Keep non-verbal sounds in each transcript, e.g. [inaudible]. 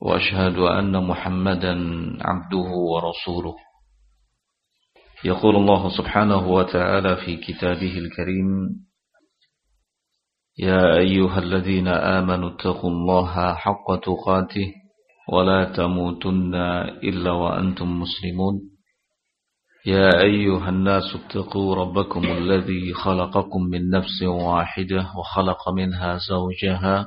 وأشهد أن محمدا عبده ورسوله. يقول الله سبحانه وتعالى في كتابه الكريم يا أيها الذين آمنوا اتقوا الله حق تقاته ولا تموتن إلا وأنتم مسلمون. يا أيها الناس اتقوا ربكم الذي خلقكم من نفس واحدة وخلق منها زوجها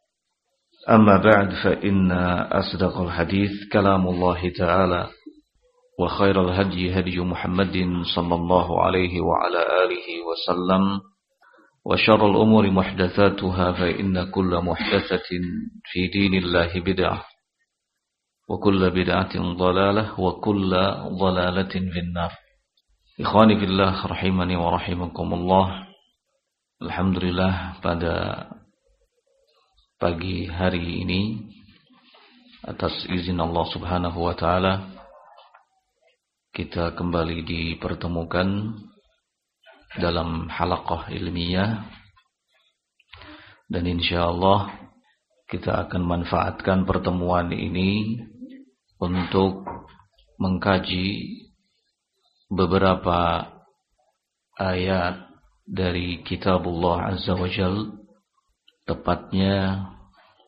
أما بعد فإن أصدق الحديث كلام الله تعالى وخير الهدي هدي محمد صلى الله عليه وعلى آله وسلم وشر الأمور محدثاتها فإن كل محدثة في دين الله بدعة وكل بدعة ضلالة وكل ضلالة في النار. إخواني في الله رحمني ورحمكم الله. Alhamdulillah pada pagi hari ini atas izin Allah Subhanahu wa taala kita kembali dipertemukan dalam halaqah ilmiah. Dan insyaallah kita akan manfaatkan pertemuan ini untuk mengkaji beberapa ayat dari kitabullah azza wajalla tepatnya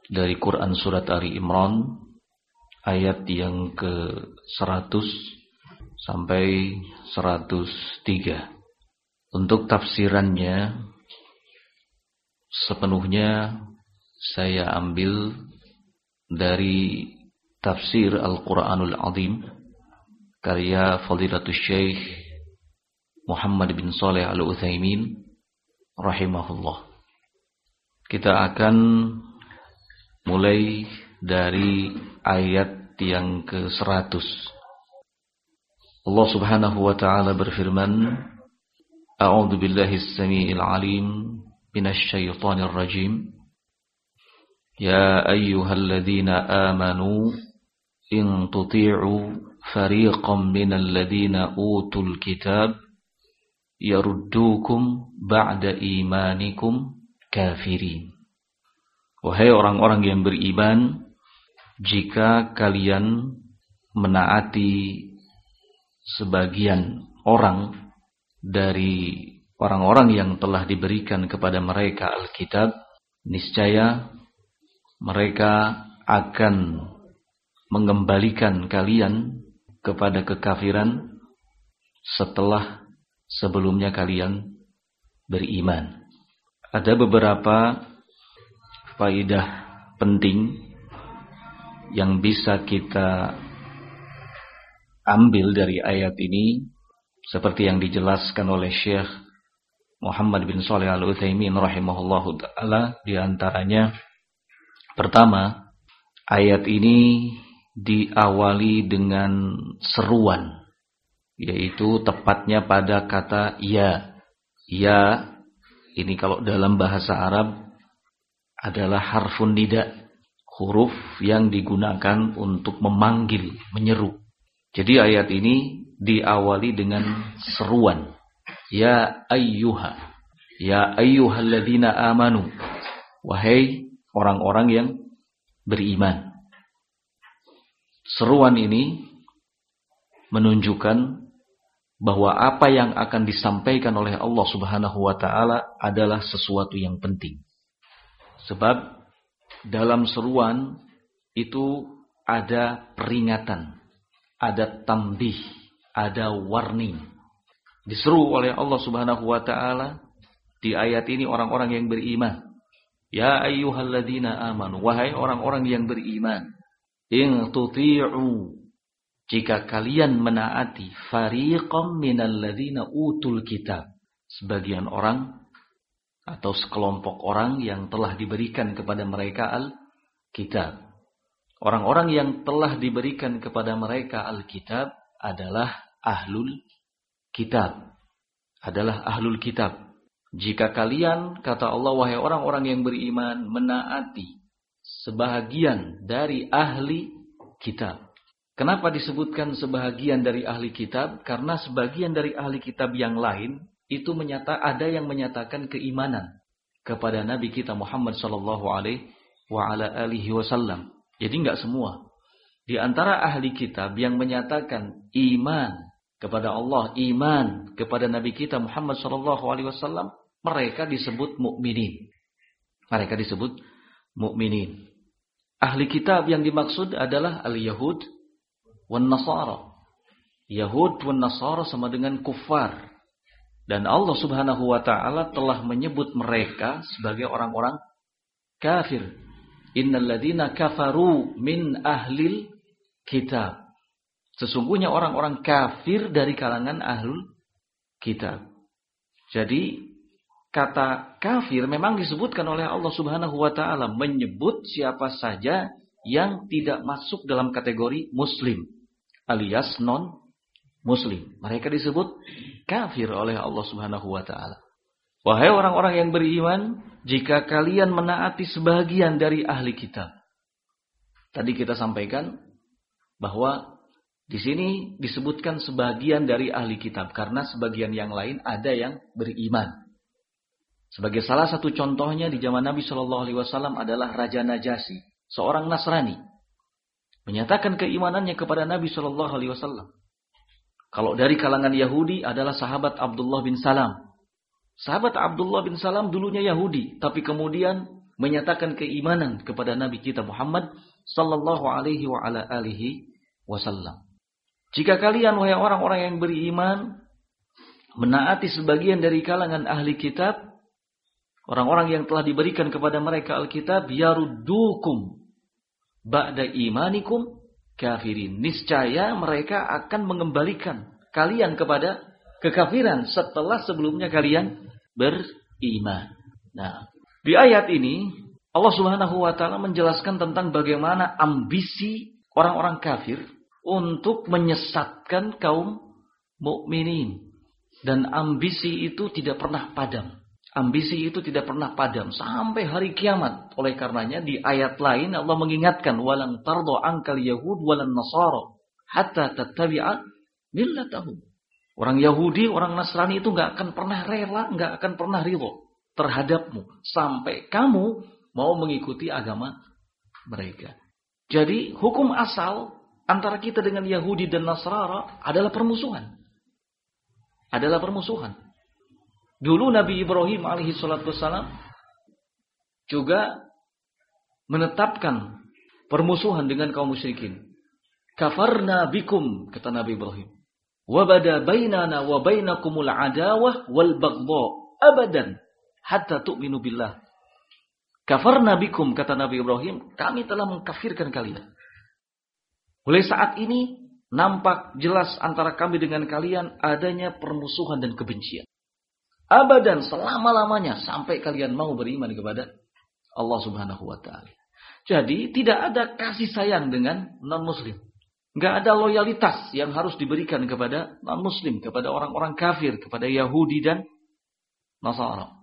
dari Quran surat Ali Imran ayat yang ke 100 sampai 103. Untuk tafsirannya sepenuhnya saya ambil dari tafsir Al-Quranul Azim karya Fadilatul Syekh Muhammad bin Saleh Al-Utsaimin rahimahullah. Kita akan mulai dari ayat yang ke-100. Allah Subhanahu wa taala berfirman, A'udzu billahi as-samii'il 'aliim minasy syaithaanir rajiim. Ya ayyuhalladzina amanu in tuti'u fariqan minal ladzina utul kitab yaruddukum ba'da imanikum kafirin. Wahai orang-orang yang beriman, jika kalian menaati sebagian orang dari orang-orang yang telah diberikan kepada mereka Alkitab, niscaya mereka akan mengembalikan kalian kepada kekafiran setelah sebelumnya kalian beriman. Ada beberapa faidah penting yang bisa kita ambil dari ayat ini seperti yang dijelaskan oleh Syekh Muhammad bin Saleh Al-Utsaimin rahimahullahu taala di antaranya pertama ayat ini diawali dengan seruan yaitu tepatnya pada kata ya. Ya ini kalau dalam bahasa Arab adalah harfun nida, huruf yang digunakan untuk memanggil, menyeru. Jadi ayat ini diawali dengan seruan. Ya ayyuha. Ya ayyuhalladzina amanu. Wahai orang-orang yang beriman. Seruan ini menunjukkan bahwa apa yang akan disampaikan oleh Allah Subhanahu wa taala adalah sesuatu yang penting. Sebab dalam seruan itu ada peringatan, ada tambih, ada warning. Diseru oleh Allah Subhanahu wa taala di ayat ini orang-orang yang beriman. Ya ayyuhalladzina amanu, wahai orang-orang yang beriman, in tuti'u jika kalian menaati fariqam minal ladzina utul kitab, sebagian orang atau sekelompok orang yang telah diberikan kepada mereka al-kitab. Orang-orang yang telah diberikan kepada mereka al-kitab adalah ahlul kitab. Adalah ahlul kitab. Jika kalian, kata Allah, wahai orang-orang yang beriman, menaati sebahagian dari ahli kitab. Kenapa disebutkan sebahagian dari ahli kitab? Karena sebagian dari ahli kitab yang lain itu menyata ada yang menyatakan keimanan kepada Nabi kita Muhammad sallallahu alaihi wasallam. Jadi enggak semua. Di antara ahli kitab yang menyatakan iman kepada Allah, iman kepada Nabi kita Muhammad sallallahu alaihi wasallam, mereka disebut mukminin. Mereka disebut mukminin. Ahli kitab yang dimaksud adalah al-Yahud wan Nasara. Yahud wan Nasara sama dengan kufar. Dan Allah Subhanahu wa taala telah menyebut mereka sebagai orang-orang kafir. Innal ladzina kafaru min ahlil kitab. Sesungguhnya orang-orang kafir dari kalangan ahlul kitab. Jadi kata kafir memang disebutkan oleh Allah Subhanahu wa taala menyebut siapa saja yang tidak masuk dalam kategori muslim alias non muslim. Mereka disebut kafir oleh Allah Subhanahu wa taala. Wahai orang-orang yang beriman, jika kalian menaati sebagian dari ahli kitab. Tadi kita sampaikan bahwa di sini disebutkan sebagian dari ahli kitab karena sebagian yang lain ada yang beriman. Sebagai salah satu contohnya di zaman Nabi Shallallahu Alaihi Wasallam adalah Raja Najasyi, seorang Nasrani, menyatakan keimanannya kepada Nabi Shallallahu Alaihi Wasallam. Kalau dari kalangan Yahudi adalah sahabat Abdullah bin Salam. Sahabat Abdullah bin Salam dulunya Yahudi, tapi kemudian menyatakan keimanan kepada Nabi kita Muhammad sallallahu alaihi wa ala alihi wasallam. Jika kalian wahai orang-orang yang beriman menaati sebagian dari kalangan ahli kitab, orang-orang yang telah diberikan kepada mereka Alkitab, yaruddukum ba'da imanikum kafirin. Niscaya mereka akan mengembalikan kalian kepada kekafiran setelah sebelumnya kalian beriman. Nah, di ayat ini Allah Subhanahu wa taala menjelaskan tentang bagaimana ambisi orang-orang kafir untuk menyesatkan kaum mukminin dan ambisi itu tidak pernah padam. Ambisi itu tidak pernah padam sampai hari kiamat. Oleh karenanya di ayat lain Allah mengingatkan walang tardo angkal yahud walan nasara hatta tattabi'a millatahum. Orang Yahudi, orang Nasrani itu nggak akan pernah rela, nggak akan pernah ridho terhadapmu sampai kamu mau mengikuti agama mereka. Jadi hukum asal antara kita dengan Yahudi dan Nasrara adalah permusuhan. Adalah permusuhan. Dulu Nabi Ibrahim alaihi salatu wassalam juga menetapkan permusuhan dengan kaum musyrikin. Kafarna bikum kata Nabi Ibrahim. Wa bada bainana wa bainakumul adawah wal baghdha abadan hatta tu'minu billah. Kafarna bikum kata Nabi Ibrahim, kami telah mengkafirkan kalian. Mulai saat ini nampak jelas antara kami dengan kalian adanya permusuhan dan kebencian. Abadan selama-lamanya sampai kalian mau beriman kepada Allah Subhanahu wa taala. Jadi tidak ada kasih sayang dengan non muslim. Enggak ada loyalitas yang harus diberikan kepada non muslim, kepada orang-orang kafir, kepada Yahudi dan Nasara.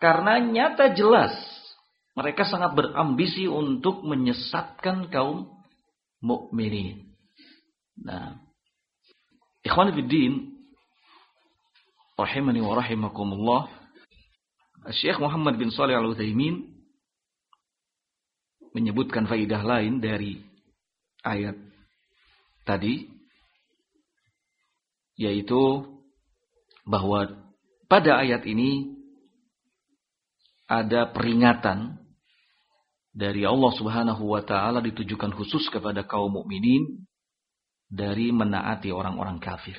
Karena nyata jelas mereka sangat berambisi untuk menyesatkan kaum mukminin. Nah, ikhwan fillah rahimani wa rahimakumullah Syekh Muhammad bin Salih Al-Utsaimin menyebutkan faidah lain dari ayat tadi yaitu bahwa pada ayat ini ada peringatan dari Allah Subhanahu wa taala ditujukan khusus kepada kaum mukminin dari menaati orang-orang kafir.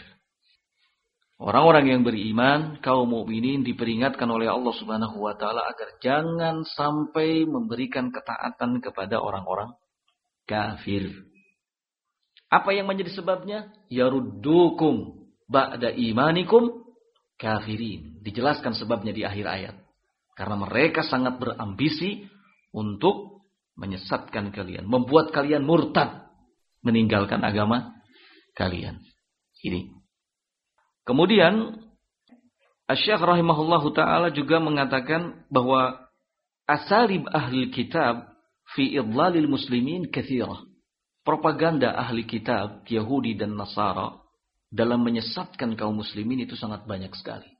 Orang-orang yang beriman, kaum mukminin diperingatkan oleh Allah Subhanahu wa taala agar jangan sampai memberikan ketaatan kepada orang-orang kafir. Apa yang menjadi sebabnya? Yaruddukum ba'da imanikum kafirin. Dijelaskan sebabnya di akhir ayat. Karena mereka sangat berambisi untuk menyesatkan kalian, membuat kalian murtad, meninggalkan agama kalian. Ini Kemudian Asy-Syaikh rahimahullahu taala juga mengatakan bahwa asalib ahli kitab fi idlalil muslimin kathirah. Propaganda ahli kitab Yahudi dan Nasara dalam menyesatkan kaum muslimin itu sangat banyak sekali.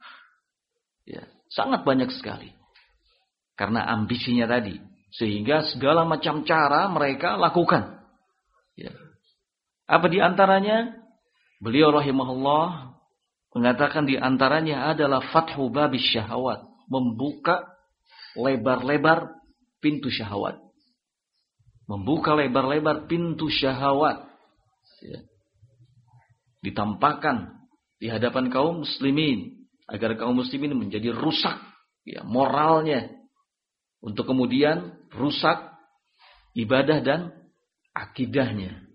Ya, sangat banyak sekali. Karena ambisinya tadi, sehingga segala macam cara mereka lakukan. Ya. Apa di antaranya? Beliau rahimahullah mengatakan di antaranya adalah fathu babis syahwat, membuka lebar-lebar pintu syahwat. Membuka lebar-lebar pintu syahwat. Ya. Ditampakkan di hadapan kaum muslimin. Agar kaum muslimin menjadi rusak. Ya moralnya. Untuk kemudian rusak ibadah dan akidahnya.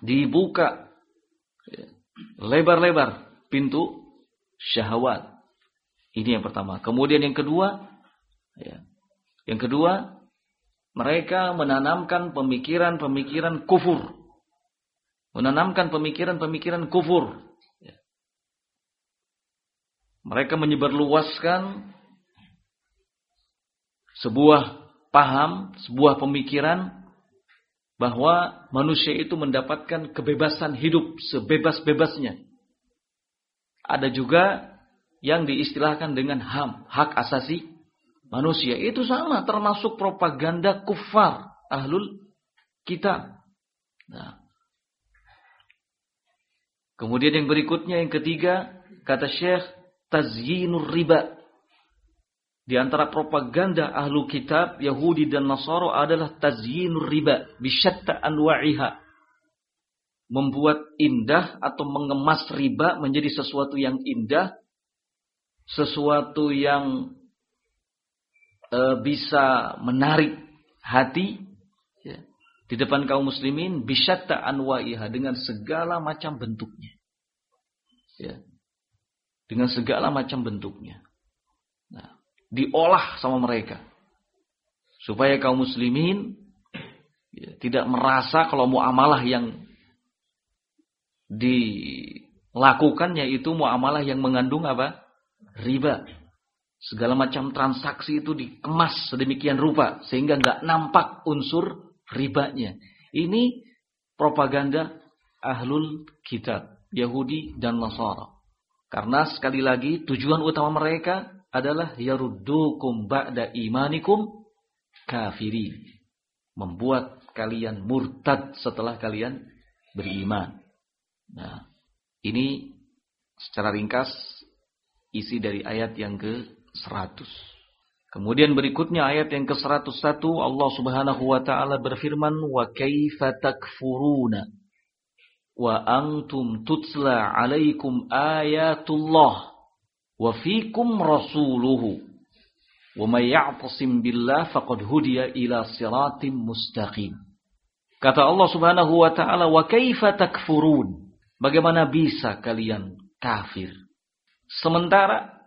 Dibuka. Ya, lebar-lebar pintu syahwat. Ini yang pertama. Kemudian yang kedua, ya, yang kedua, mereka menanamkan pemikiran-pemikiran kufur. Menanamkan pemikiran-pemikiran kufur. Ya. Mereka menyebarluaskan sebuah paham, sebuah pemikiran bahwa manusia itu mendapatkan kebebasan hidup sebebas-bebasnya. Ada juga yang diistilahkan dengan HAM, hak asasi manusia. Itu sama, termasuk propaganda kufar ahlul kita. Nah. Kemudian yang berikutnya, yang ketiga, kata Syekh, tazyinur riba. Di antara propaganda ahlu kitab, Yahudi dan Nasara adalah tazyinur riba. Bisyatta anwa'iha membuat indah atau mengemas riba menjadi sesuatu yang indah, sesuatu yang e, bisa menarik hati ya, di depan kaum muslimin bisyatta anwa'iha dengan segala macam bentuknya. Ya. Dengan segala macam bentuknya. Nah, diolah sama mereka. Supaya kaum muslimin ya, tidak merasa kalau muamalah yang dilakukan yaitu muamalah yang mengandung apa? Riba. Segala macam transaksi itu dikemas sedemikian rupa sehingga nggak nampak unsur ribanya. Ini propaganda ahlul kitab, Yahudi dan Nasara. Karena sekali lagi tujuan utama mereka adalah yaruddukum ba'da imanikum kafirin. Membuat kalian murtad setelah kalian beriman. Nah, ini secara ringkas isi dari ayat yang ke-100. Kemudian berikutnya ayat yang ke-101 Allah Subhanahu wa taala berfirman wa kaifa takfuruna wa antum tutla alaikum ayatullah wa fikum rasuluhu wa may ya'tasim billah faqad hudiya ila siratim mustaqim. Kata Allah Subhanahu wa taala wa kaifa takfurun Bagaimana bisa kalian kafir? Sementara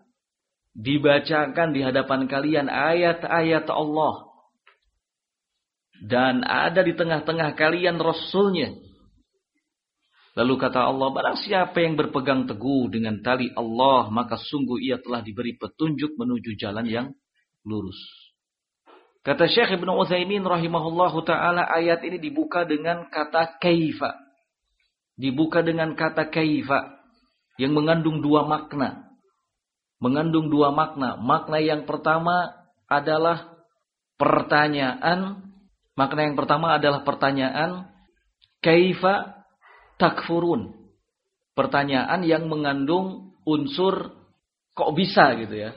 dibacakan di hadapan kalian ayat-ayat Allah. Dan ada di tengah-tengah kalian Rasulnya. Lalu kata Allah, barang siapa yang berpegang teguh dengan tali Allah, maka sungguh ia telah diberi petunjuk menuju jalan yang lurus. Kata Syekh Ibn Uthaymin rahimahullahu ta'ala, ayat ini dibuka dengan kata kaifa dibuka dengan kata kaifa yang mengandung dua makna. Mengandung dua makna. Makna yang pertama adalah pertanyaan. Makna yang pertama adalah pertanyaan kaifa takfurun. Pertanyaan yang mengandung unsur kok bisa gitu ya.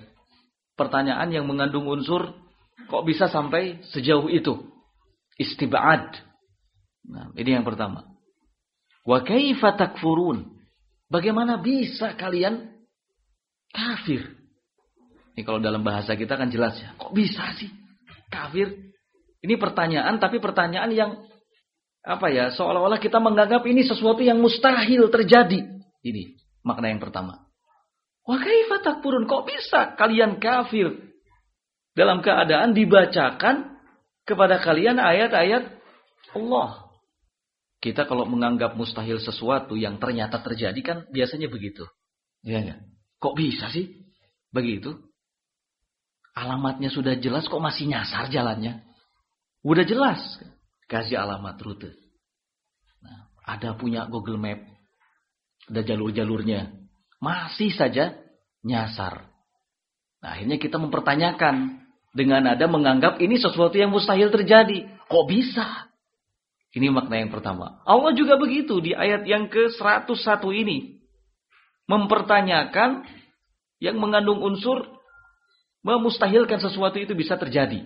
Pertanyaan yang mengandung unsur kok bisa sampai sejauh itu. Istibad. Nah, ini yang pertama. Wa kaifa takfurun? Bagaimana bisa kalian kafir? Ini kalau dalam bahasa kita kan jelas ya. Kok bisa sih kafir? Ini pertanyaan tapi pertanyaan yang apa ya? Seolah-olah kita menganggap ini sesuatu yang mustahil terjadi. Ini makna yang pertama. Wa kaifa takfurun? Kok bisa kalian kafir? Dalam keadaan dibacakan kepada kalian ayat-ayat Allah. Kita kalau menganggap mustahil sesuatu yang ternyata terjadi kan biasanya begitu. Iya ya. Kok bisa sih? Begitu. Alamatnya sudah jelas kok masih nyasar jalannya. Udah jelas. Kasih alamat rute. Nah, ada punya Google Map. Ada jalur-jalurnya. Masih saja nyasar. Nah, akhirnya kita mempertanyakan. Dengan ada menganggap ini sesuatu yang mustahil terjadi. Kok bisa? Ini makna yang pertama. Allah juga begitu di ayat yang ke-101 ini. Mempertanyakan yang mengandung unsur memustahilkan sesuatu itu bisa terjadi.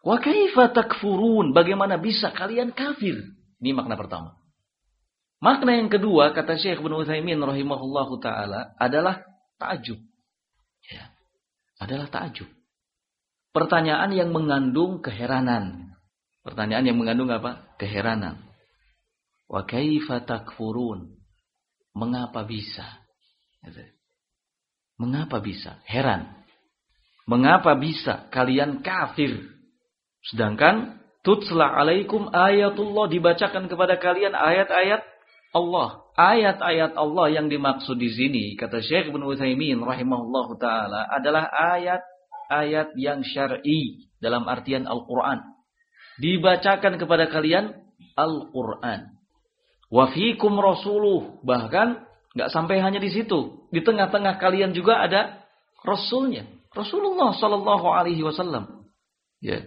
Wa kaifa takfurun? Bagaimana bisa kalian kafir? Ini makna pertama. Makna yang kedua kata Syekh bin Utsaimin rahimahullahu taala adalah takjub. Ya. Adalah takjub. Pertanyaan yang mengandung keheranan. Pertanyaan yang mengandung apa? Keheranan. Wa kaifa takfurun? Mengapa bisa? Mengapa bisa? Heran. Mengapa bisa kalian kafir? Sedangkan tutsla alaikum ayatullah dibacakan kepada kalian ayat-ayat Allah. Ayat-ayat Allah yang dimaksud di sini kata Syekh bin Utsaimin rahimahullahu taala adalah ayat-ayat yang syar'i dalam artian Al-Qur'an dibacakan kepada kalian Al-Quran. Wafikum rasuluh. Bahkan nggak sampai hanya di situ. Di tengah-tengah kalian juga ada Rasulnya. Rasulullah Sallallahu Alaihi Wasallam. Ya.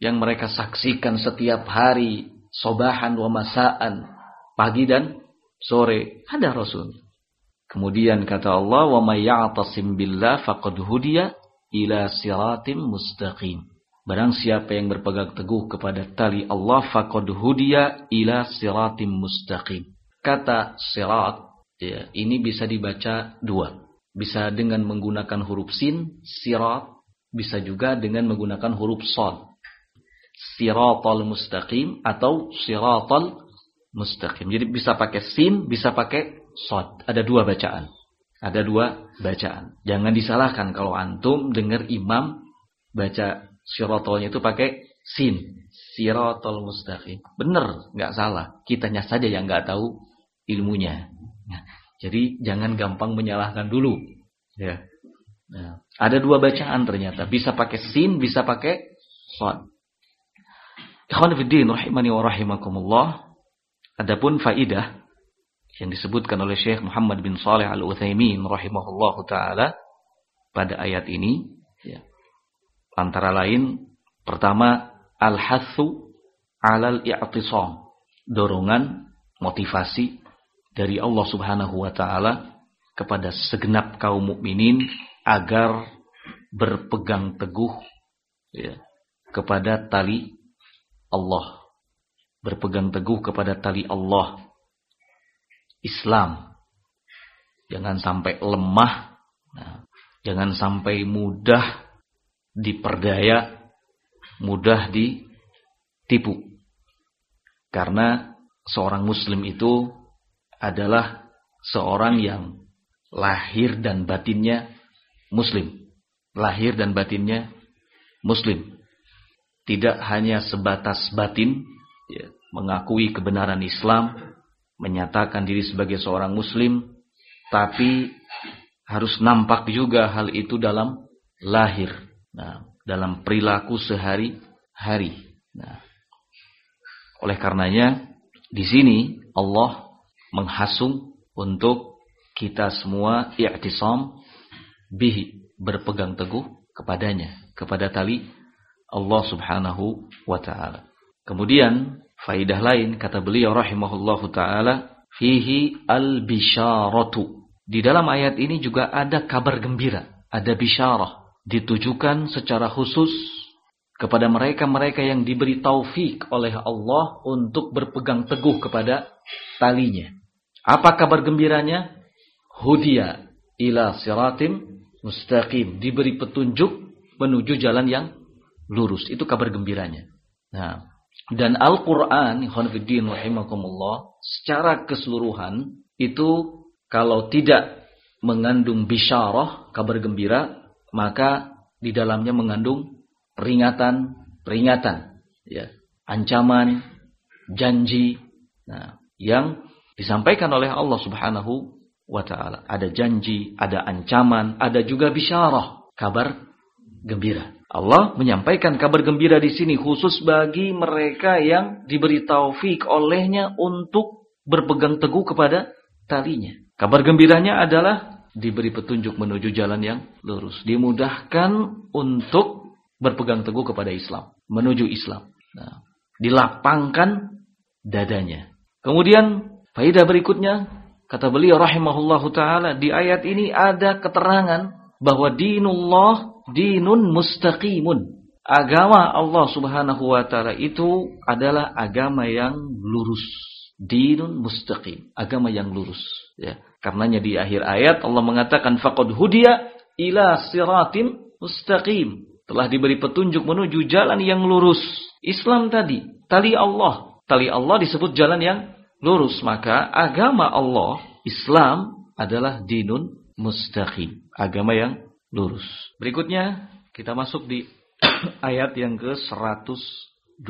Yang mereka saksikan setiap hari. Sobahan wa masaan. Pagi dan sore. Ada Rasul. Kemudian kata Allah, "Wa may ya'tasim billah faqad hudiya ila siratim mustaqim." Barang siapa yang berpegang teguh kepada tali Allah faqad hudiya ila siratim mustaqim. Kata sirat ya, ini bisa dibaca dua. Bisa dengan menggunakan huruf sin, sirat, bisa juga dengan menggunakan huruf sad. Siratal mustaqim atau siratal mustaqim. Jadi bisa pakai sin, bisa pakai sad. Ada dua bacaan. Ada dua bacaan. Jangan disalahkan kalau antum dengar imam baca Sirotolnya itu pakai sin. Sirotol mustaqim. Benar, nggak salah. Kitanya saja yang nggak tahu ilmunya. Nah, jadi jangan gampang menyalahkan dulu. Ya. Nah, ada dua bacaan ternyata. Bisa pakai sin, bisa pakai sod. Ikhwan fiddin rahimani wa rahimakumullah. Adapun faidah yang disebutkan oleh Syekh Muhammad bin Saleh Al-Utsaimin rahimahullahu taala pada ayat ini ya. Antara lain pertama al-hathu alal i'tisam. Dorongan, motivasi dari Allah Subhanahu wa taala kepada segenap kaum mukminin agar berpegang teguh ya, kepada tali Allah. Berpegang teguh kepada tali Allah. Islam. Jangan sampai lemah. Nah, jangan sampai mudah diperdaya, mudah ditipu. Karena seorang muslim itu adalah seorang yang lahir dan batinnya muslim. Lahir dan batinnya muslim. Tidak hanya sebatas batin, ya, mengakui kebenaran Islam, menyatakan diri sebagai seorang muslim, tapi harus nampak juga hal itu dalam lahir Nah, dalam perilaku sehari-hari. Nah, oleh karenanya di sini Allah menghasung untuk kita semua i'tisam bihi berpegang teguh kepadanya, kepada tali Allah Subhanahu wa taala. Kemudian faidah lain kata beliau rahimahullahu taala fihi al-bisyaratu. Di dalam ayat ini juga ada kabar gembira, ada bisyarah ditujukan secara khusus kepada mereka-mereka yang diberi taufik oleh Allah untuk berpegang teguh kepada talinya. Apa kabar gembiranya? Hudia ila siratim mustaqim. Diberi petunjuk menuju jalan yang lurus. Itu kabar gembiranya. Nah, dan Al-Quran, rahimakumullah, secara keseluruhan, itu kalau tidak mengandung bisyarah, kabar gembira, maka di dalamnya mengandung peringatan, peringatan, ya, ancaman, janji, nah, yang disampaikan oleh Allah Subhanahu wa taala. Ada janji, ada ancaman, ada juga bisyarah, kabar gembira. Allah menyampaikan kabar gembira di sini khusus bagi mereka yang diberi taufik olehnya untuk berpegang teguh kepada talinya. Kabar gembiranya adalah diberi petunjuk menuju jalan yang lurus, dimudahkan untuk berpegang teguh kepada Islam, menuju Islam. Nah, dilapangkan dadanya. Kemudian faidah berikutnya kata beliau rahimahullahu taala di ayat ini ada keterangan bahwa dinullah dinun mustaqimun. Agama Allah Subhanahu wa taala itu adalah agama yang lurus. Dinun mustaqim, agama yang lurus, ya. Karenanya di akhir ayat Allah mengatakan faqad hudiya ila siratim mustaqim telah diberi petunjuk menuju jalan yang lurus. Islam tadi, tali Allah. Tali Allah disebut jalan yang lurus. Maka agama Allah, Islam adalah dinun mustaqim. Agama yang lurus. Berikutnya kita masuk di [clears throat] ayat yang ke-102.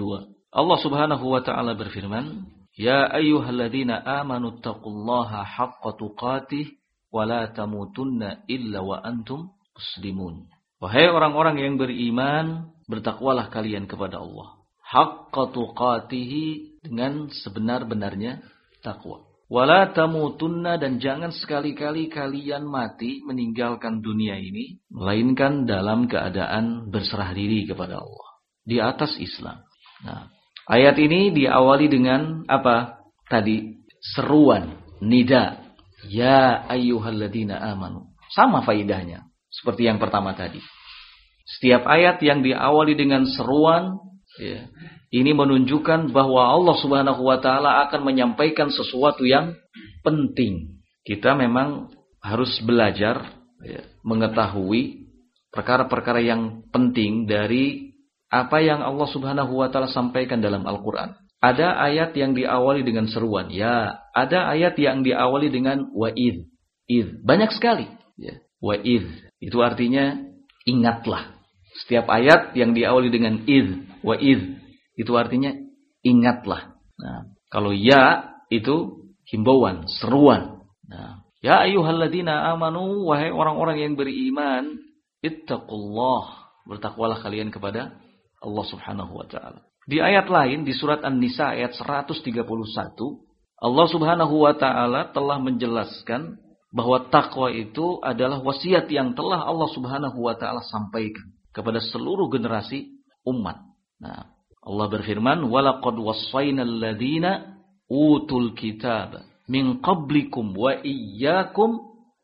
Allah Subhanahu wa taala berfirman, "Ya ayyuhalladzina amanu taqullaha haqqa tuqatih wa la tamutunna illa wa antum muslimun." Wahai orang-orang yang beriman, bertakwalah kalian kepada Allah. Haqqa tuqatihi dengan sebenar-benarnya takwa. Wala tamutunna dan jangan sekali-kali kalian mati meninggalkan dunia ini. Melainkan dalam keadaan berserah diri kepada Allah. Di atas Islam. Nah, ayat ini diawali dengan apa? Tadi seruan, nida. Ya ayyuhalladzina amanu. Sama faidahnya. Seperti yang pertama tadi. Setiap ayat yang diawali dengan seruan, ya, ini menunjukkan bahwa Allah Subhanahu wa taala akan menyampaikan sesuatu yang penting. Kita memang harus belajar ya, mengetahui perkara-perkara yang penting dari apa yang Allah Subhanahu wa taala sampaikan dalam Al-Qur'an. Ada ayat yang diawali dengan seruan, ya. Ada ayat yang diawali dengan wa'id. Id. Banyak sekali, ya. Wa'id. Itu artinya ingatlah. Setiap ayat yang diawali dengan id wa id itu artinya ingatlah. Nah, kalau ya itu himbauan, seruan. Nah, ya ayyuhalladzina amanu wahai orang-orang yang beriman, ittaqullah, bertakwalah kalian kepada Allah Subhanahu wa taala. Di ayat lain di surat An-Nisa ayat 131, Allah Subhanahu wa taala telah menjelaskan bahwa takwa itu adalah wasiat yang telah Allah Subhanahu wa taala sampaikan kepada seluruh generasi umat. Nah, Allah berfirman, "Walaqad wassaynal ladzina utul kitab min qablikum wa iyyakum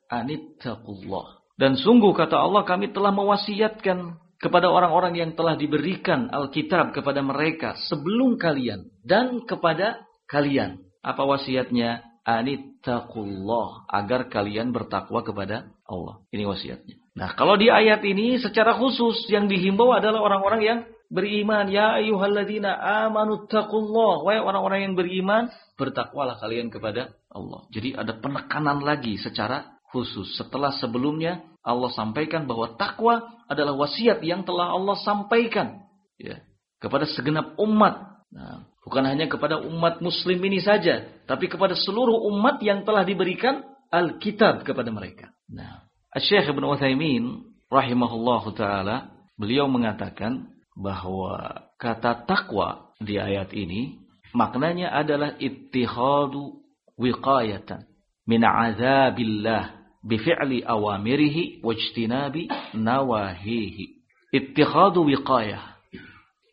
anittaqullah." Dan sungguh kata Allah, kami telah mewasiatkan kepada orang-orang yang telah diberikan Alkitab kepada mereka sebelum kalian dan kepada kalian. Apa wasiatnya? anittaqullah agar kalian bertakwa kepada Allah. Ini wasiatnya. Nah, kalau di ayat ini secara khusus yang dihimbau adalah orang-orang yang beriman. Ya ayyuhalladzina amanu taqullah. Wahai orang-orang yang beriman, bertakwalah kalian kepada Allah. Jadi ada penekanan lagi secara khusus. Setelah sebelumnya Allah sampaikan bahwa takwa adalah wasiat yang telah Allah sampaikan ya, kepada segenap umat. Nah, Bukan hanya kepada umat muslim ini saja. Tapi kepada seluruh umat yang telah diberikan Alkitab kepada mereka. Nah, Syekh Ibn Uthaymin rahimahullah ta'ala. Beliau mengatakan bahwa kata takwa di ayat ini. Maknanya adalah ittihadu wiqayatan min azabillah bifi'li awamirihi wajtinabi nawahihi. Ittihadu wiqayah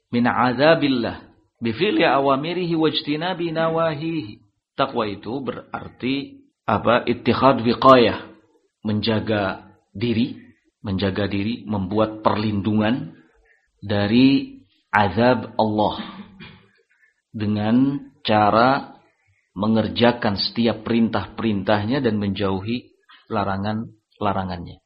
min azabillah bifili awamirihi wajtinabi nawahihi. Takwa itu berarti apa? Ittihad wiqayah. Menjaga diri, menjaga diri, membuat perlindungan dari azab Allah dengan cara mengerjakan setiap perintah-perintahnya dan menjauhi larangan-larangannya.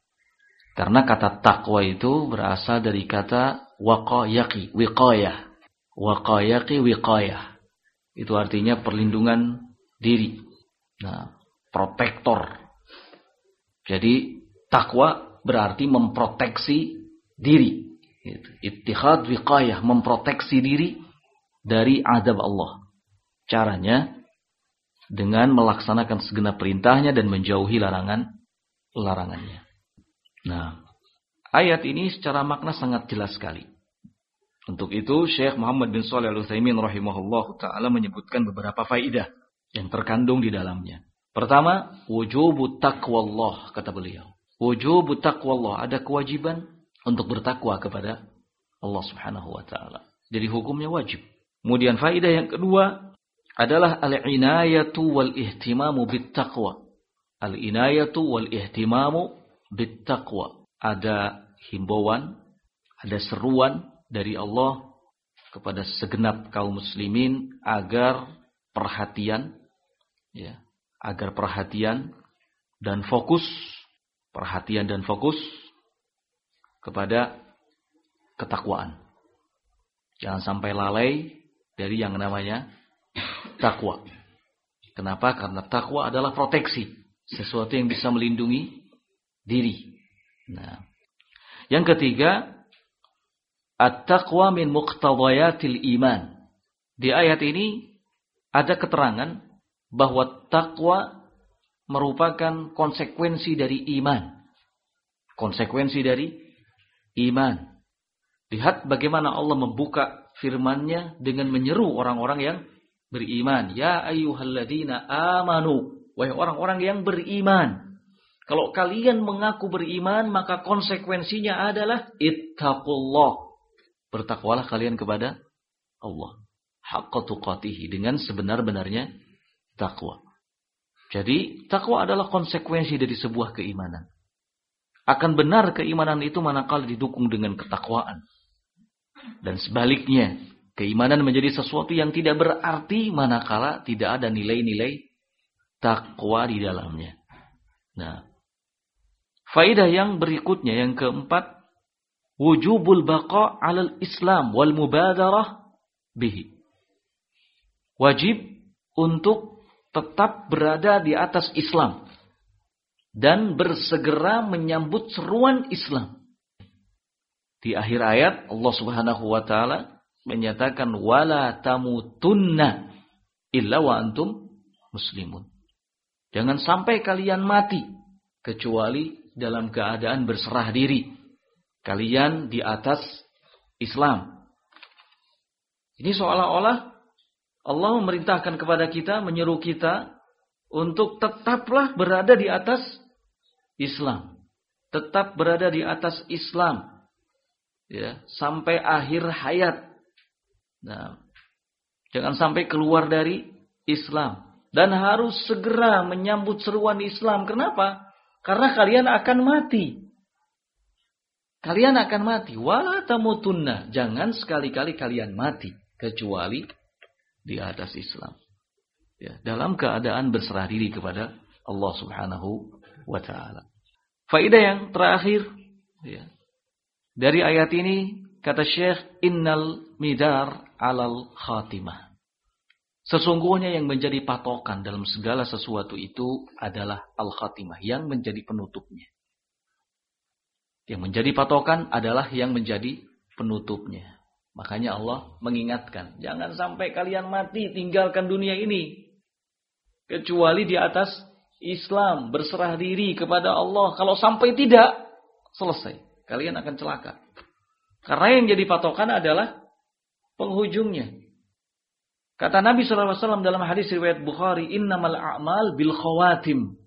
Karena kata takwa itu berasal dari kata waqayaki, wiqayah. Waqayaki, wiqayah. Itu artinya perlindungan diri. Nah, protektor. Jadi takwa berarti memproteksi diri. Ittihad wiqayah, memproteksi diri dari azab Allah. Caranya dengan melaksanakan segenap perintahnya dan menjauhi larangan larangannya. Nah, ayat ini secara makna sangat jelas sekali. Untuk itu Syekh Muhammad bin Shalih Al-Utsaimin rahimahullah taala menyebutkan beberapa faidah yang terkandung di dalamnya. Pertama, wujubu taqwallah kata beliau. Wujubu taqwallah, ada kewajiban untuk bertakwa kepada Allah Subhanahu wa taala. Jadi hukumnya wajib. Kemudian faidah yang kedua adalah al-inayatu wal ihtimamu bit taqwa. Al-inayatu wal ihtimamu bit taqwa. Ada himbauan, ada seruan dari Allah kepada segenap kaum muslimin agar perhatian ya, agar perhatian dan fokus perhatian dan fokus kepada ketakwaan. Jangan sampai lalai dari yang namanya takwa. Kenapa? Karena takwa adalah proteksi, sesuatu yang bisa melindungi diri. Nah, yang ketiga, at-taqwa min muqtadayatil iman. Di ayat ini ada keterangan bahwa takwa merupakan konsekuensi dari iman. Konsekuensi dari iman. Lihat bagaimana Allah membuka firman-Nya dengan menyeru orang-orang yang beriman. Ya ayyuhalladzina amanu. Wahai orang-orang yang beriman. Kalau kalian mengaku beriman, maka konsekuensinya adalah ittaqullah. Bertakwalah kalian kepada Allah. Haqqa tuqatihi. Dengan sebenar-benarnya takwa. Jadi, takwa adalah konsekuensi dari sebuah keimanan. Akan benar keimanan itu manakala didukung dengan ketakwaan. Dan sebaliknya, Keimanan menjadi sesuatu yang tidak berarti manakala tidak ada nilai-nilai takwa di dalamnya. Nah, faidah yang berikutnya yang keempat, wujubul baqa 'alal Islam wal mubadarah bihi. Wajib untuk tetap berada di atas Islam dan bersegera menyambut seruan Islam. Di akhir ayat Allah Subhanahu wa taala menyatakan wala tamutunna illa wa antum muslimun. Jangan sampai kalian mati kecuali dalam keadaan berserah diri. Kalian di atas Islam. Ini seolah-olah Allah memerintahkan kepada kita, menyeru kita untuk tetaplah berada di atas Islam. Tetap berada di atas Islam. Ya, sampai akhir hayat Nah, jangan sampai keluar dari Islam dan harus segera menyambut seruan Islam. Kenapa? Karena kalian akan mati. Kalian akan mati. Wala tamutunna. Jangan sekali-kali kalian mati kecuali di atas Islam. Ya, dalam keadaan berserah diri kepada Allah Subhanahu wa taala. Faidah yang terakhir ya, dari ayat ini kata Syekh innal midar alal khatimah. Sesungguhnya yang menjadi patokan dalam segala sesuatu itu adalah al-khatimah, yang menjadi penutupnya. Yang menjadi patokan adalah yang menjadi penutupnya. Makanya Allah mengingatkan, jangan sampai kalian mati tinggalkan dunia ini. Kecuali di atas Islam, berserah diri kepada Allah. Kalau sampai tidak, selesai. Kalian akan celaka. Karena yang jadi patokan adalah penghujungnya. Kata Nabi SAW dalam hadis riwayat Bukhari, Innamal a'mal bil khawatim.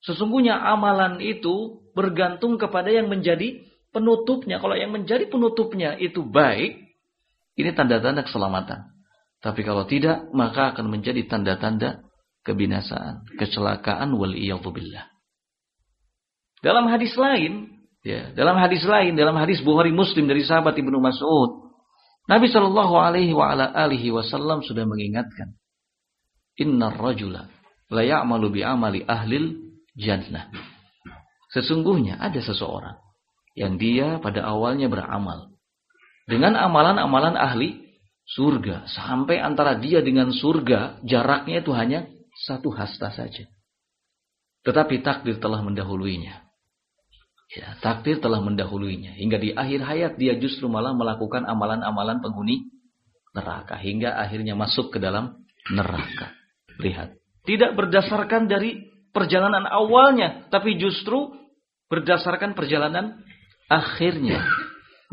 Sesungguhnya amalan itu bergantung kepada yang menjadi penutupnya. Kalau yang menjadi penutupnya itu baik, ini tanda-tanda keselamatan. Tapi kalau tidak, maka akan menjadi tanda-tanda kebinasaan, kecelakaan wal billah. Dalam hadis lain, ya, dalam hadis lain, dalam hadis Bukhari Muslim dari sahabat Ibnu Mas'ud, Nabi Shallallahu Alaihi Wasallam sudah mengingatkan, Inna rajula la ya'malu amali ahlil jannah. Sesungguhnya ada seseorang yang dia pada awalnya beramal dengan amalan-amalan ahli surga sampai antara dia dengan surga jaraknya itu hanya satu hasta saja. Tetapi takdir telah mendahuluinya. Ya, takdir telah mendahuluinya. Hingga di akhir hayat dia justru malah melakukan amalan-amalan penghuni neraka. Hingga akhirnya masuk ke dalam neraka. Lihat. Tidak berdasarkan dari perjalanan awalnya. Tapi justru berdasarkan perjalanan akhirnya.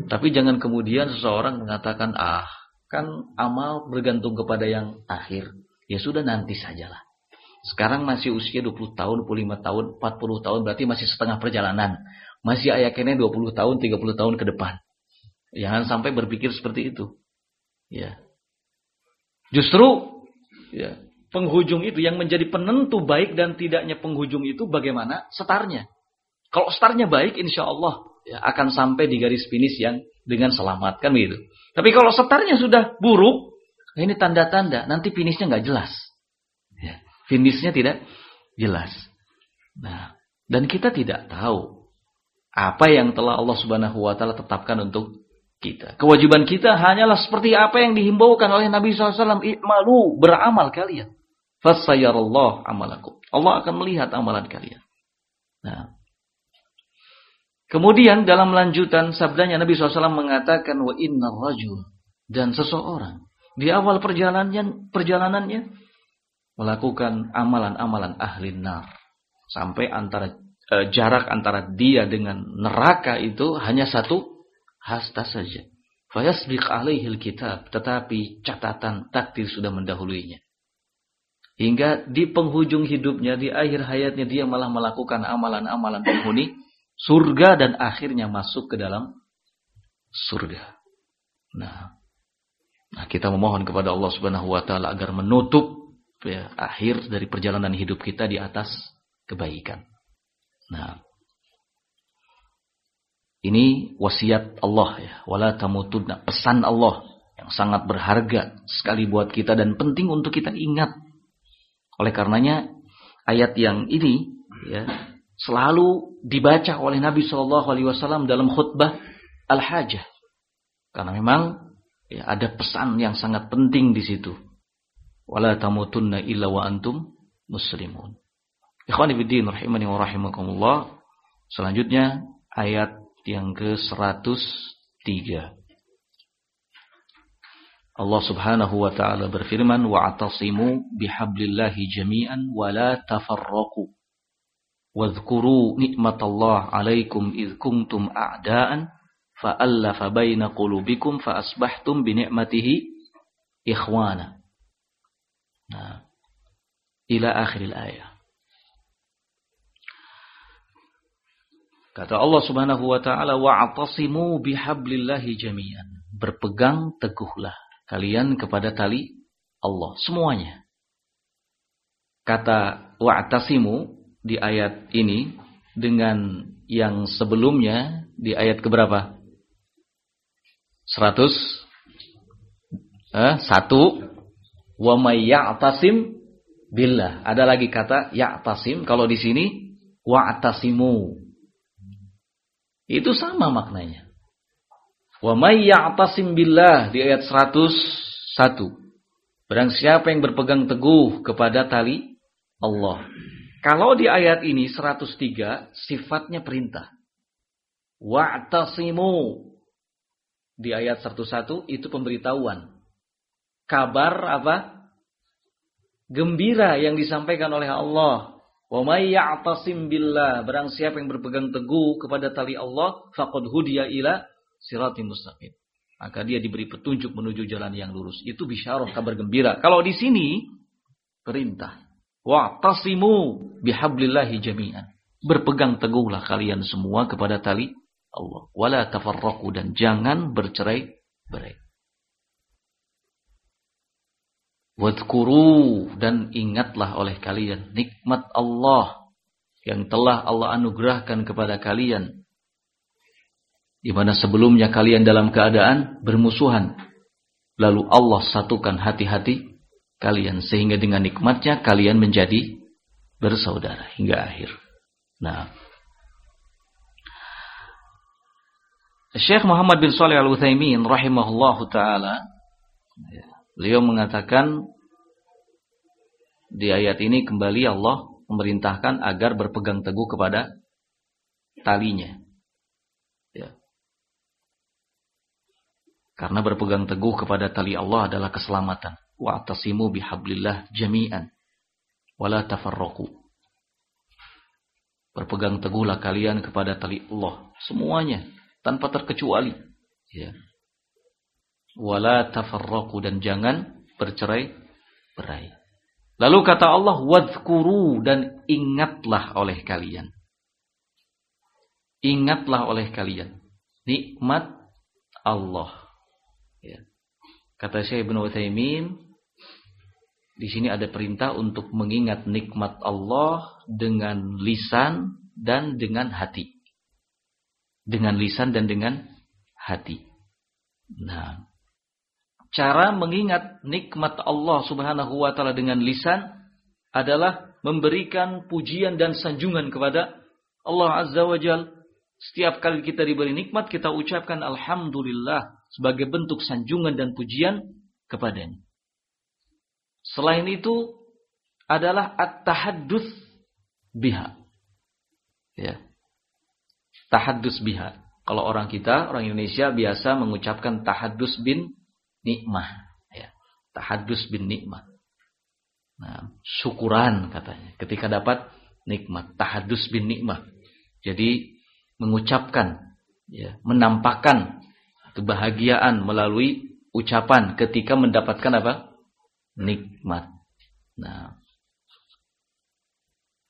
Tapi jangan kemudian seseorang mengatakan, ah kan amal bergantung kepada yang akhir. Ya sudah nanti sajalah. Sekarang masih usia 20 tahun, 25 tahun, 40 tahun, berarti masih setengah perjalanan. Masih ayaknya 20 tahun, 30 tahun ke depan. Jangan sampai berpikir seperti itu. Ya. Justru ya, penghujung itu yang menjadi penentu baik dan tidaknya penghujung itu bagaimana startnya. Kalau startnya baik, insya Allah ya, akan sampai di garis finish yang dengan selamat kan begitu. Tapi kalau startnya sudah buruk, ini tanda-tanda nanti finishnya nggak jelas. Ya, finishnya tidak jelas. Nah, dan kita tidak tahu apa yang telah Allah Subhanahu wa taala tetapkan untuk kita. Kewajiban kita hanyalah seperti apa yang dihimbaukan oleh Nabi SAW. I'malu, beramal kalian. Fasayarallah amalakum. Allah akan melihat amalan kalian. Nah. Kemudian dalam lanjutan sabdanya Nabi SAW mengatakan wa inna rajul dan seseorang di awal perjalanannya perjalanannya melakukan amalan-amalan ahli nar sampai antara e, jarak antara dia dengan neraka itu hanya satu hasta saja. Fayasbiq alaihil kitab. Tetapi catatan takdir sudah mendahuluinya. Hingga di penghujung hidupnya, di akhir hayatnya dia malah melakukan amalan-amalan penghuni surga dan akhirnya masuk ke dalam surga. Nah, nah kita memohon kepada Allah Subhanahu wa taala agar menutup ya, akhir dari perjalanan hidup kita di atas kebaikan. Nah, ini wasiat Allah ya, wala tamutunna, pesan Allah yang sangat berharga sekali buat kita dan penting untuk kita ingat. Oleh karenanya ayat yang ini ya selalu dibaca oleh Nabi Shallallahu Alaihi Wasallam dalam khutbah al-hajah karena memang ya, ada pesan yang sangat penting di situ. Wala tamutunna illa wa antum muslimun. Ikhwani fiddin rahimani wa rahimakumullah. Selanjutnya ayat yang ke-103. Allah Subhanahu wa taala berfirman wa'tasimu bihablillahi jami'an wa la tafarraqu. Wadhkuru nikmatallah 'alaikum id kuntum a'daan fa'allafa baina qulubikum fa asbahtum bi ni'matihi ikhwana. Nah, ila akhir ayat. Kata Allah Subhanahu wa taala wa'tasimu bihablillahi jami'an. Berpegang teguhlah kalian kepada tali Allah semuanya. Kata wa'tasimu di ayat ini dengan yang sebelumnya di ayat keberapa? 100 eh, satu wa may ya'tasim billah. Ada lagi kata ya'tasim kalau di sini wa'tasimu itu sama maknanya. Wa may ya'tasim billah di ayat 101. Barang siapa yang berpegang teguh kepada tali Allah. Kalau di ayat ini 103 sifatnya perintah. Wa'tasimu di ayat 101 itu pemberitahuan. Kabar apa? Gembira yang disampaikan oleh Allah Wa may ya'tasim billah, barang siapa yang berpegang teguh kepada tali Allah, faqad hudiya ila siratim mustaqim. Maka dia diberi petunjuk menuju jalan yang lurus. Itu bisyarah kabar gembira. Kalau di sini perintah. Wa tasimu bihablillahi jami'an. Berpegang teguhlah kalian semua kepada tali Allah. Wala tafarraqu dan jangan bercerai-berai. Wadkuru dan ingatlah oleh kalian nikmat Allah yang telah Allah anugerahkan kepada kalian. Di mana sebelumnya kalian dalam keadaan bermusuhan. lalu Allah satukan hati-hati kalian sehingga dengan nikmatnya kalian menjadi bersaudara hingga akhir. Nah, Syekh Muhammad bin Shalih Al Utsaimin rahimahullahu taala beliau mengatakan di ayat ini kembali Allah memerintahkan agar berpegang teguh kepada talinya. Ya. Karena berpegang teguh kepada tali Allah adalah keselamatan. Wa'tasimu bihablillah jami'an. Wala tafarraqu. Berpegang teguhlah kalian kepada tali Allah. Semuanya. Tanpa terkecuali. Ya. Wala tafarraqu. Dan jangan bercerai berai. Lalu kata Allah, wadhkuru dan ingatlah oleh kalian. Ingatlah oleh kalian. Nikmat Allah. Ya. Kata Syekh Ibn Uthaymin, di sini ada perintah untuk mengingat nikmat Allah dengan lisan dan dengan hati. Dengan lisan dan dengan hati. Nah, cara mengingat nikmat Allah Subhanahu wa taala dengan lisan adalah memberikan pujian dan sanjungan kepada Allah Azza wa Jalla setiap kali kita diberi nikmat, kita ucapkan Alhamdulillah sebagai bentuk sanjungan dan pujian kepadanya. Selain itu adalah at-tahaddus biha. Ya. Tahaddus biha. Kalau orang kita, orang Indonesia biasa mengucapkan tahaddus bin nikmah. Ya. Tahaddus bin nikmah. Nah, syukuran katanya. Ketika dapat nikmat. Tahaddus bin nikmah. Jadi mengucapkan, ya, menampakkan kebahagiaan melalui ucapan ketika mendapatkan apa? Nikmat. Nah,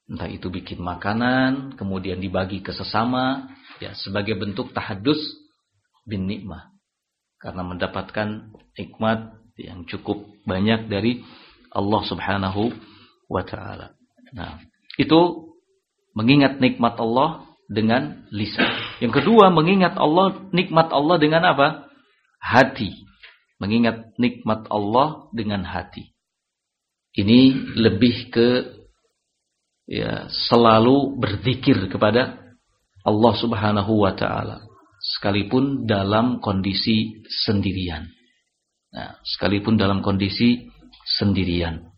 entah itu bikin makanan, kemudian dibagi ke sesama, ya sebagai bentuk tahadus bin nikmah. Karena mendapatkan nikmat yang cukup banyak dari Allah Subhanahu wa taala. Nah, itu mengingat nikmat Allah dengan lisan. Yang kedua, mengingat Allah, nikmat Allah dengan apa? Hati. Mengingat nikmat Allah dengan hati. Ini lebih ke ya selalu berzikir kepada Allah Subhanahu wa taala sekalipun dalam kondisi sendirian. Nah, sekalipun dalam kondisi sendirian.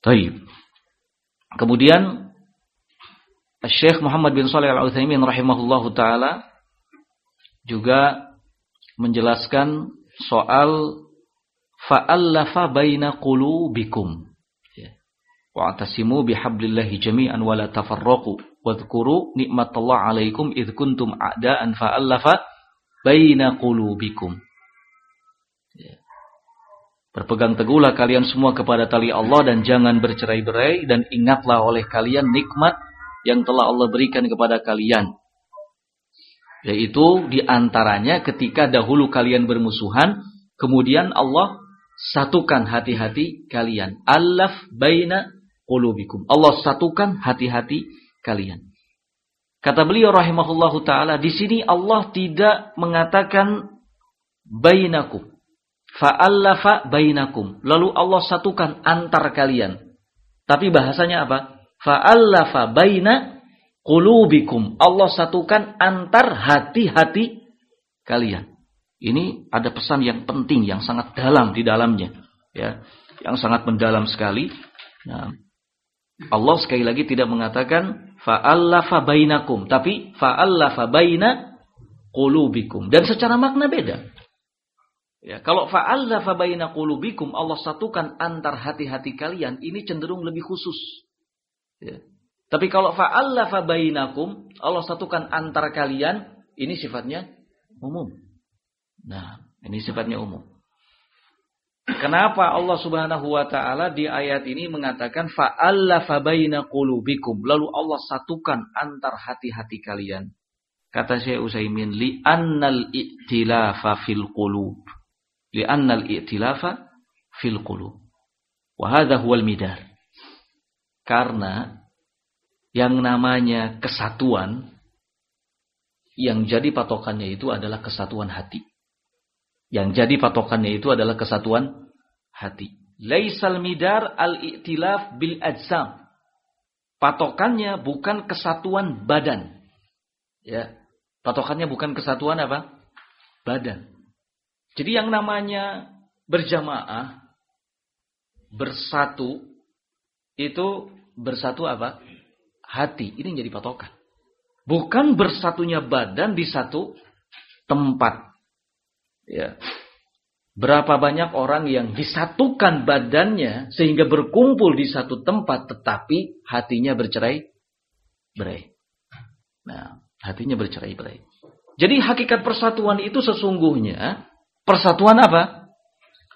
Baik. Kemudian Syekh Muhammad bin Shalih Al-Utsaimin rahimahullahu taala juga menjelaskan soal fa'allafa baina qulubikum ya. wa'tasimu bihablillahi jami'an wa la tafarraqu wadhkuru nikmatallahi 'alaikum id kuntum a'da'an fa'allafa baina qulubikum ya. Berpegang teguhlah kalian semua kepada tali Allah dan jangan bercerai-berai dan ingatlah oleh kalian nikmat yang telah Allah berikan kepada kalian. Yaitu di antaranya ketika dahulu kalian bermusuhan, kemudian Allah satukan hati-hati kalian. Alaf baina qulubikum. Allah satukan hati-hati kalian. Kata beliau rahimahullahu taala, di sini Allah tidak mengatakan bainakum. Fa'allafa bainakum. Lalu Allah satukan antar kalian. Tapi bahasanya apa? fa'allafa baina qulubikum. Allah satukan antar hati-hati kalian. Ini ada pesan yang penting, yang sangat dalam di dalamnya, ya, yang sangat mendalam sekali. Nah, Allah sekali lagi tidak mengatakan fa'allafa bainakum, tapi fa'allafa baina qulubikum. Dan secara makna beda. Ya, kalau fa'allafa baina qulubikum, Allah satukan antar hati-hati kalian, ini cenderung lebih khusus. Ya. Tapi kalau fa'allafa bainakum, Allah satukan antara kalian, ini sifatnya umum. Nah, ini sifatnya umum. Kenapa Allah Subhanahu wa taala di ayat ini mengatakan fa'allafa baina qulubikum, lalu Allah satukan antar hati-hati kalian. Kata Syekh Utsaimin li annal i'tilafa fil qulub. Li annal i'tilafa fil qulub. Wa hadha huwal midar. Karena yang namanya kesatuan yang jadi patokannya itu adalah kesatuan hati. Yang jadi patokannya itu adalah kesatuan hati. Laisal midar al-i'tilaf bil ajsam. Patokannya bukan kesatuan badan. Ya. Patokannya bukan kesatuan apa? Badan. Jadi yang namanya berjamaah bersatu itu bersatu apa? Hati. Ini jadi patokan. Bukan bersatunya badan di satu tempat. Ya. Berapa banyak orang yang disatukan badannya sehingga berkumpul di satu tempat tetapi hatinya bercerai berai. Nah, hatinya bercerai berai. Jadi hakikat persatuan itu sesungguhnya persatuan apa?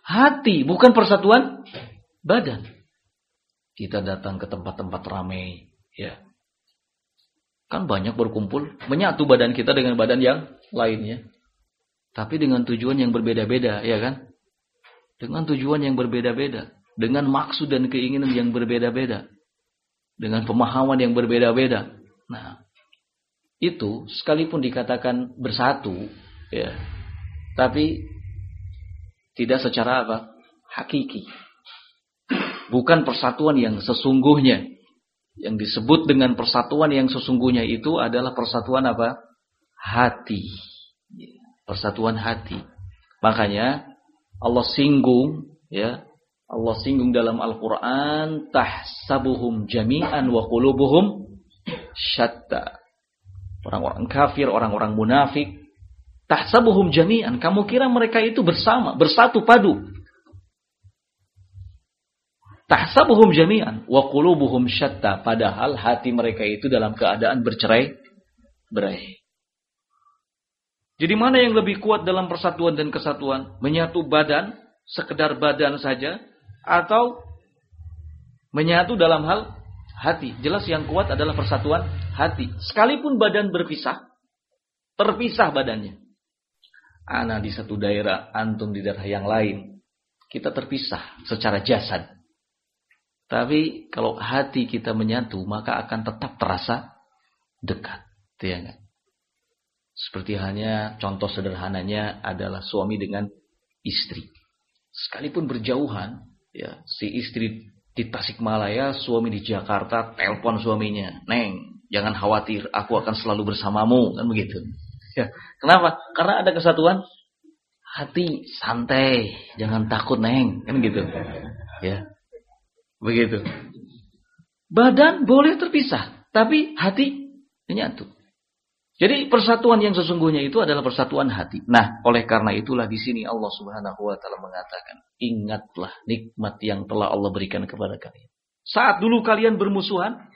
Hati, bukan persatuan badan. Kita datang ke tempat-tempat ramai, ya. Kan banyak berkumpul, menyatu badan kita dengan badan yang lainnya. Tapi dengan tujuan yang berbeda-beda, ya kan? Dengan tujuan yang berbeda-beda. Dengan maksud dan keinginan yang berbeda-beda. Dengan pemahaman yang berbeda-beda. Nah, itu sekalipun dikatakan bersatu, ya, tapi tidak secara apa? Hakiki. Bukan persatuan yang sesungguhnya. Yang disebut dengan persatuan yang sesungguhnya itu adalah persatuan apa? Hati persatuan hati. Makanya Allah singgung ya, Allah singgung dalam Al-Qur'an tahsabuhum jami'an wa qulubuhum syatta. Orang-orang kafir, orang-orang munafik tahsabuhum jami'an, kamu kira mereka itu bersama, bersatu padu. Tahsabuhum jami'an wa qulubuhum syatta, padahal hati mereka itu dalam keadaan bercerai berai. Jadi mana yang lebih kuat dalam persatuan dan kesatuan? Menyatu badan, sekedar badan saja, atau menyatu dalam hal hati. Jelas yang kuat adalah persatuan hati. Sekalipun badan berpisah, terpisah badannya. Ana di satu daerah, antum di daerah yang lain. Kita terpisah secara jasad. Tapi kalau hati kita menyatu, maka akan tetap terasa dekat. Ya kan? Seperti hanya contoh sederhananya adalah suami dengan istri. Sekalipun berjauhan, ya si istri di Tasikmalaya, suami di Jakarta, telepon suaminya, Neng, jangan khawatir, aku akan selalu bersamamu, kan begitu. Ya, kenapa? Karena ada kesatuan hati, santai, jangan takut, Neng, kan gitu. Ya, begitu. Badan boleh terpisah, tapi hati menyatu. Jadi persatuan yang sesungguhnya itu adalah persatuan hati. Nah, oleh karena itulah di sini Allah Subhanahu wa taala mengatakan, "Ingatlah nikmat yang telah Allah berikan kepada kalian." Saat dulu kalian bermusuhan,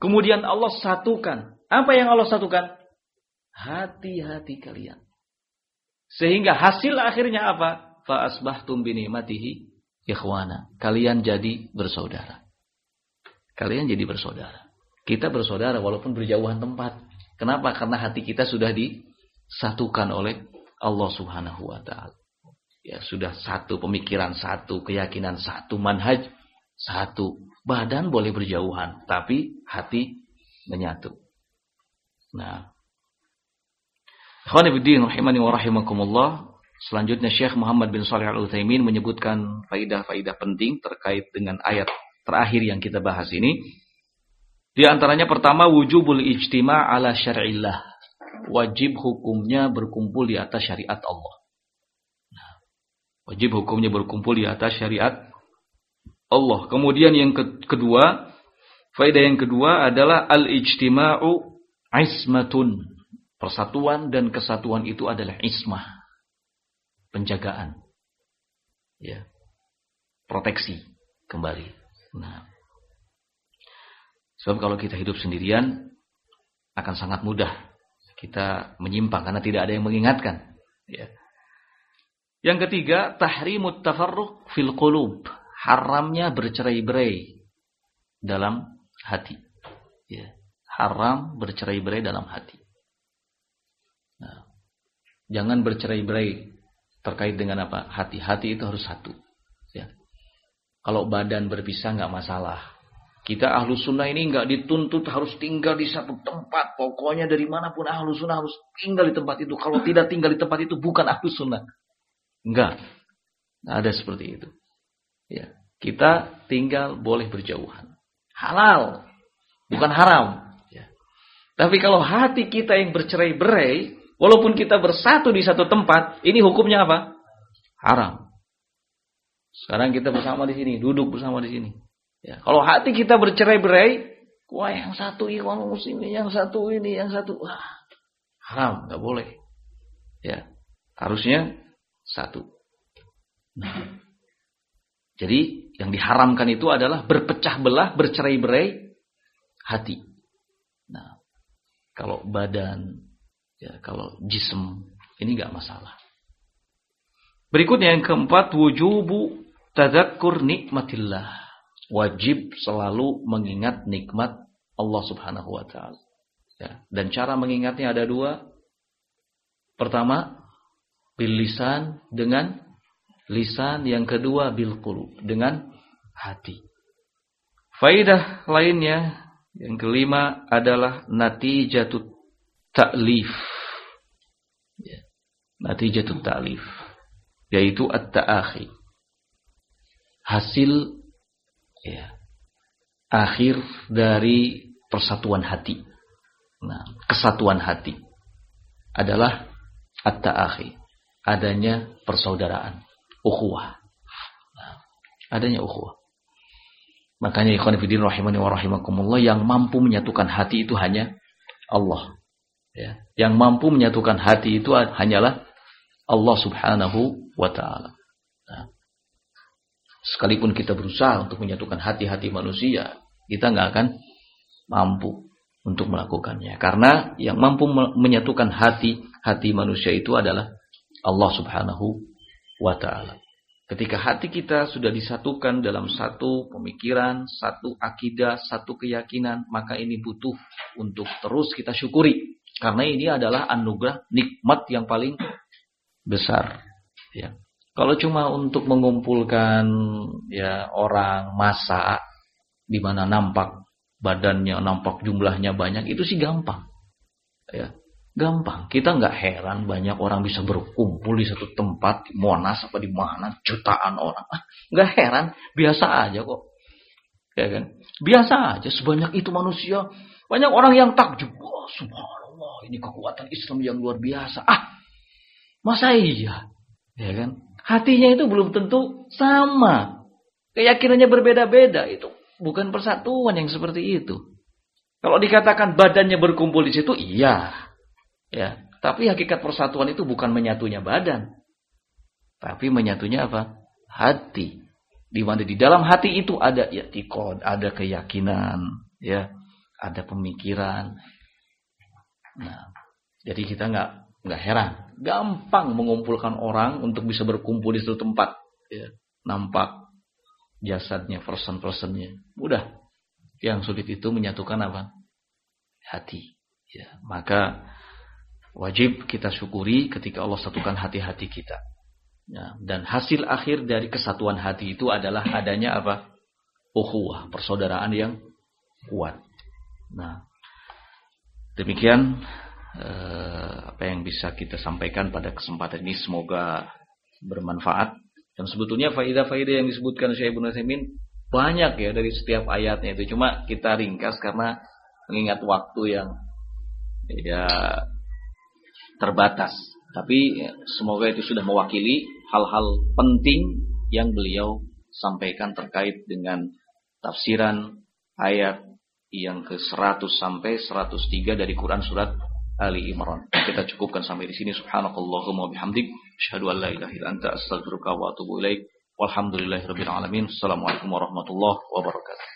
kemudian Allah satukan. Apa yang Allah satukan? Hati-hati kalian. Sehingga hasil akhirnya apa? Fa asbahtum bi ni'matihi ikhwana. Kalian jadi bersaudara. Kalian jadi bersaudara. Kita bersaudara walaupun berjauhan tempat. Kenapa? Karena hati kita sudah disatukan oleh Allah Subhanahu wa taala. Ya, sudah satu pemikiran satu, keyakinan satu, manhaj satu. Badan boleh berjauhan, tapi hati menyatu. Nah, Khonibuddin rahimani wa rahimakumullah. Selanjutnya Syekh Muhammad bin Shalih Al-Utsaimin menyebutkan faidah-faidah penting terkait dengan ayat terakhir yang kita bahas ini. Di antaranya pertama wujubul ijtima' ala syar'illah. Wajib hukumnya berkumpul di atas syariat Allah. Nah, wajib hukumnya berkumpul di atas syariat Allah. Kemudian yang kedua, faedah yang kedua adalah al-ijtima'u ismatun. Persatuan dan kesatuan itu adalah ismah. Penjagaan. Ya. Proteksi kembali. Nah, Sebab kalau kita hidup sendirian akan sangat mudah kita menyimpang karena tidak ada yang mengingatkan. Ya. Yang ketiga, tahrimut tafarruq fil qulub. Haramnya bercerai-berai dalam hati. Ya. Haram bercerai-berai dalam hati. Nah, jangan bercerai-berai terkait dengan apa? Hati. Hati itu harus satu. Ya. Kalau badan berpisah nggak masalah. Kita ahlu sunnah ini nggak dituntut harus tinggal di satu tempat. Pokoknya dari mana pun ahlu sunnah harus tinggal di tempat itu. Kalau tidak tinggal di tempat itu bukan ahlu sunnah. Enggak. Nggak ada seperti itu. Ya, kita tinggal boleh berjauhan. Halal, bukan haram. Ya. Tapi kalau hati kita yang bercerai-berai, walaupun kita bersatu di satu tempat, ini hukumnya apa? Haram. Sekarang kita bersama di sini, duduk bersama di sini. Ya, kalau hati kita bercerai-berai, wah yang satu ikhwan muslim, yang satu ini, yang satu, wah, haram, nggak boleh. Ya, harusnya satu. Nah, jadi yang diharamkan itu adalah berpecah belah, bercerai-berai hati. Nah, kalau badan, ya kalau jism, ini nggak masalah. Berikutnya yang keempat, wujubu tadakkur nikmatillah. Wajib selalu mengingat nikmat Allah subhanahu wa ta'ala. Ya, dan cara mengingatnya ada dua. Pertama, bilisan dengan lisan, yang kedua bil dengan hati. Faidah lainnya yang kelima adalah natijatut ta'lif. Ya. Natijatut ta'lif yaitu at-ta'akhi. Hasil ya, akhir dari persatuan hati. Nah, kesatuan hati adalah at-ta'akhi, adanya persaudaraan ukhuwah. Nah, adanya ukhuwah. Makanya ikhwan fillah rahimani wa rahimakumullah yang mampu menyatukan hati itu hanya Allah. Ya. Yang mampu menyatukan hati itu hanyalah Allah Subhanahu wa taala. Nah, sekalipun kita berusaha untuk menyatukan hati-hati manusia, kita nggak akan mampu untuk melakukannya. Karena yang mampu menyatukan hati hati manusia itu adalah Allah Subhanahu wa ta'ala. Ketika hati kita sudah disatukan dalam satu pemikiran, satu akidah, satu keyakinan, maka ini butuh untuk terus kita syukuri. Karena ini adalah anugerah nikmat yang paling besar. Ya. Kalau cuma untuk mengumpulkan ya orang masa di mana nampak badannya, nampak jumlahnya banyak, itu sih gampang. Ya. Gampang. Kita nggak heran banyak orang bisa berkumpul di satu tempat, di Monas apa di mana, jutaan orang. Ah, nggak heran, biasa aja kok. Ya kan? Biasa aja sebanyak itu manusia. Banyak orang yang takjub. Wah, subhanallah, ini kekuatan Islam yang luar biasa. Ah, masa iya? Ya kan? Hatinya itu belum tentu sama. Keyakinannya berbeda-beda. Itu bukan persatuan yang seperti itu. Kalau dikatakan badannya berkumpul di situ, iya. Ya, tapi hakikat persatuan itu bukan menyatunya badan. Tapi menyatunya apa? Hati. Di mana di dalam hati itu ada ya tikod, ada keyakinan, ya, ada pemikiran. Nah, jadi kita nggak nggak heran, gampang mengumpulkan orang untuk bisa berkumpul di satu tempat. Ya, nampak jasadnya, person-personnya, mudah. Yang sulit itu menyatukan apa? Hati. Ya, maka Wajib kita syukuri ketika Allah satukan hati-hati kita. Ya, dan hasil akhir dari kesatuan hati itu adalah adanya apa? Ukhuwah, persaudaraan yang kuat. Nah, demikian eh, apa yang bisa kita sampaikan pada kesempatan ini semoga bermanfaat. Dan sebetulnya faidah-faidah yang disebutkan Syekh Ibnu Utsaimin banyak ya dari setiap ayatnya itu. Cuma kita ringkas karena mengingat waktu yang ya terbatas. Tapi semoga itu sudah mewakili hal-hal penting yang beliau sampaikan terkait dengan tafsiran ayat yang ke-100 sampai 103 dari Quran surat Ali Imran. Kita cukupkan sampai di sini. Subhanakallahumma bihamdik. Asyhadu an la ilaha illa anta astaghfiruka wa atubu ilaik. Walhamdulillahirabbil alamin. Assalamualaikum warahmatullahi wabarakatuh.